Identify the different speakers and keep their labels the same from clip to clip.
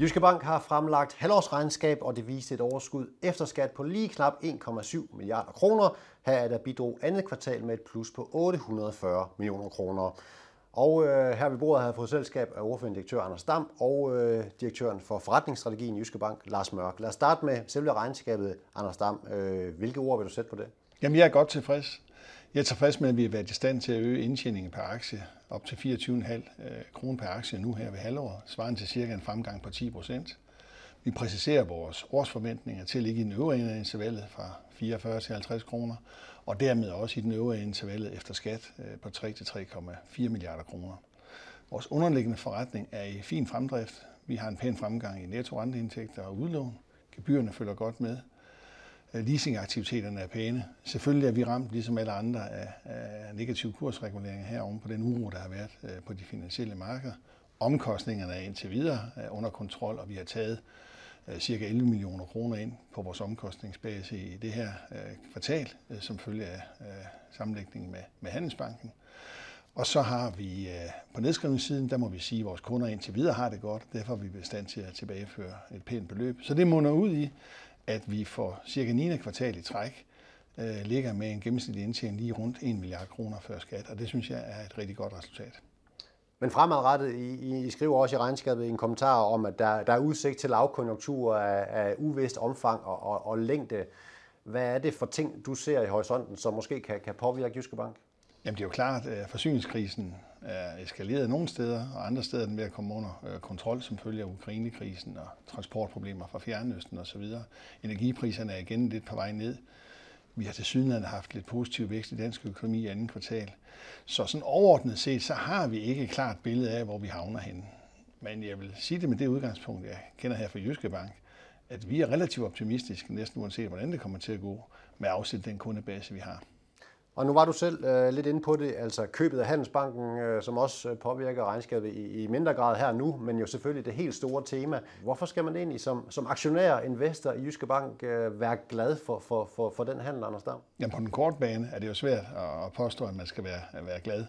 Speaker 1: Jyske Bank har fremlagt halvårsregnskab, og det viste et overskud efter skat på lige knap 1,7 milliarder kroner. Her er der bidrog andet kvartal med et plus på 840 millioner kroner. Og øh, her ved bordet har jeg fået selskab af ordførende direktør Anders Dam og øh, direktøren for forretningsstrategien i Jyske Bank, Lars Mørk. Lad os starte med selve regnskabet, Anders Dam. Øh, hvilke ord vil du sætte på det?
Speaker 2: Jamen, jeg er godt tilfreds. Jeg er tilfreds med, at vi har været i stand til at øge indtjeningen per aktie op til 24,5 øh, kroner per aktie nu her ved halvår, svarende til cirka en fremgang på 10 procent. Vi præciserer vores årsforventninger til at ligge i den øvre ende af intervallet fra 44 til 50 kroner, og dermed også i den øvre ende intervallet efter skat øh, på 3 til 3,4 milliarder kroner. Vores underliggende forretning er i fin fremdrift. Vi har en pæn fremgang i netto-renteindtægter og udlån. Gebyrerne følger godt med. Øh, leasingaktiviteterne er pæne. Selvfølgelig er vi ramt, ligesom alle andre, af, af negative kursreguleringer herom på den uro, der har været øh, på de finansielle markeder. Omkostningerne er indtil videre øh, under kontrol, og vi har taget cirka 11 millioner kroner ind på vores omkostningsbase i det her kvartal, som følge af sammenlægningen med, med Handelsbanken. Og så har vi på nedskrivningssiden, der må vi sige, at vores kunder indtil videre har det godt. Derfor er vi bestand til at tilbageføre et pænt beløb. Så det munder ud i, at vi for cirka 9. kvartal i træk øh, ligger med en gennemsnitlig indtjening lige rundt 1 milliard kroner før skat, og det synes jeg er et rigtig godt resultat.
Speaker 1: Men fremadrettet, I, I skriver også i regnskabet en kommentar om, at der, der er udsigt til lavkonjunktur af, af uvist omfang og, og, og længde. Hvad er det for ting, du ser i horisonten, som måske kan, kan påvirke Jyske Bank?
Speaker 2: Jamen det er jo klart, at forsyningskrisen er eskaleret nogle steder, og andre steder er den ved at komme under øh, kontrol som følge af Ukrainekrisen og transportproblemer fra Fjernøsten osv. Energipriserne er igen lidt på vej ned. Vi har til sydenlandet haft lidt positiv vækst i dansk økonomi i anden kvartal. Så sådan overordnet set, så har vi ikke et klart billede af, hvor vi havner henne. Men jeg vil sige det med det udgangspunkt, jeg kender her fra Jyske Bank, at vi er relativt optimistiske, næsten uanset hvordan det kommer til at gå, med afsæt den kundebase, vi har.
Speaker 1: Og nu var du selv øh, lidt inde på det, altså købet af Handelsbanken, øh, som også øh, påvirker regnskabet i, i mindre grad her nu, men jo selvfølgelig det helt store tema. Hvorfor skal man egentlig som, som aktionær, investor i Jyske Bank øh, være glad for, for, for, for den handel, Anders Dam?
Speaker 2: Jamen på den korte bane er det jo svært at påstå, at man skal være, være glad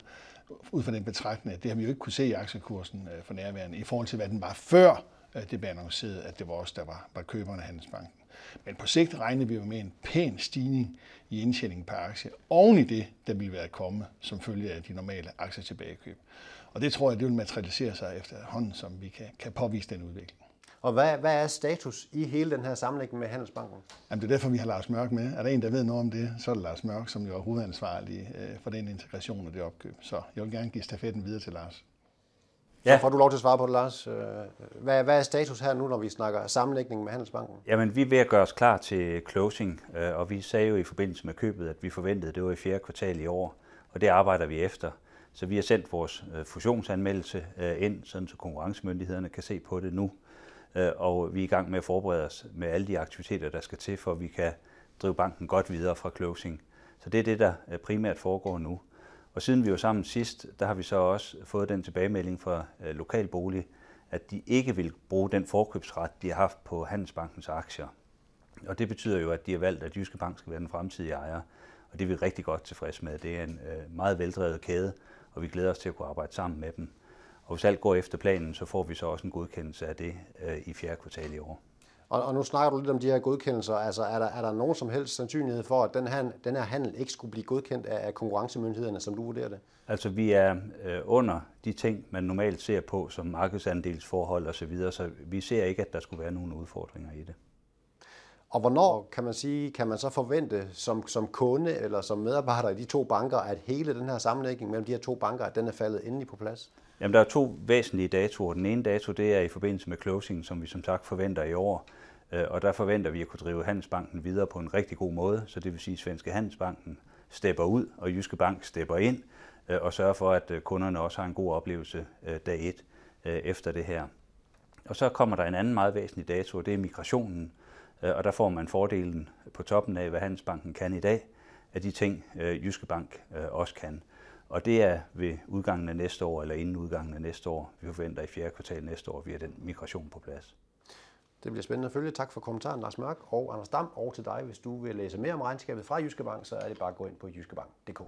Speaker 2: ud fra den betragtning, det har vi jo ikke kunne se i aktiekursen øh, for nærværende, i forhold til hvad den var før øh, det blev annonceret, at det var os, der var, var køberne af Handelsbanken. Men på sigt regner vi jo med en pæn stigning i indtjeningen per aktie, oven i det, der vil være komme som følge af de normale aktietilbagekøb. Og det tror jeg, det vil materialisere sig efter hånden, som vi kan, kan påvise den udvikling.
Speaker 1: Og hvad, hvad er status i hele den her sammenlægning med Handelsbanken?
Speaker 2: Jamen, det er derfor, vi har Lars Mørk med. Er der en, der ved noget om det, så er det Lars Mørk, som jo er hovedansvarlig øh, for den integration og det opkøb. Så jeg vil gerne give stafetten videre til Lars.
Speaker 1: Ja. Så får du lov til at svare på det, Lars. Øh, hvad, hvad er status her nu, når vi snakker sammenlægning med Handelsbanken?
Speaker 3: Jamen, vi er ved at gøre os klar til closing, øh, og vi sagde jo i forbindelse med købet, at vi forventede, at det var i fjerde kvartal i år, og det arbejder vi efter. Så vi har sendt vores øh, fusionsanmeldelse ind, sådan så konkurrencemyndighederne kan se på det nu. Og vi er i gang med at forberede os med alle de aktiviteter, der skal til, for at vi kan drive banken godt videre fra closing. Så det er det, der primært foregår nu. Og siden vi var sammen sidst, der har vi så også fået den tilbagemelding fra øh, Lokalbolig, at de ikke vil bruge den forkøbsret, de har haft på Handelsbankens aktier. Og det betyder jo, at de har valgt, at Jyske Bank skal være den fremtidige ejer. Og det er vi rigtig godt tilfredse med. Det er en øh, meget veldrevet kæde, og vi glæder os til at kunne arbejde sammen med dem. Og hvis alt går efter planen, så får vi så også en godkendelse af det øh, i fjerde kvartal i år.
Speaker 1: Og, og nu snakker du lidt om de her godkendelser. Altså, er der, er der nogen som helst sandsynlighed for, at den her, den her handel ikke skulle blive godkendt af, af konkurrencemyndighederne, som du vurderer det?
Speaker 3: Altså, vi er øh, under de ting, man normalt ser på, som markedsandelsforhold osv., så, videre, så vi ser ikke, at der skulle være nogen udfordringer i det.
Speaker 1: Og hvornår kan man sige, kan man så forvente som, som kunde eller som medarbejder i de to banker, at hele den her sammenlægning mellem de her to banker, at den er faldet endelig på plads?
Speaker 3: Jamen, der er to væsentlige datoer. Den ene dato, det er i forbindelse med closing, som vi som sagt forventer i år. Øh, og der forventer vi at kunne drive Handelsbanken videre på en rigtig god måde, så det vil sige, at Svenske Handelsbanken stepper ud, og Jyske Bank stepper ind, øh, og sørger for, at øh, kunderne også har en god oplevelse dag et efter det her. Og så kommer der en anden meget væsentlig dato, og det er migrationen. Øh, og der får man fordelen på toppen af, hvad Handelsbanken kan i dag, af de ting, øh, Jyske Bank øh, også kan. Og det er ved udgangen af næste år, eller inden udgangen af næste år. Vi forventer i fjerde kvartal næste år, vi har den migration på plads.
Speaker 1: Det bliver spændende at følge. Tak for kommentaren, Lars Mørk og Anders Dam. Og til dig, hvis du vil læse mere om regnskabet fra Jyske Bank, så er det bare at gå ind på jyskebank.dk.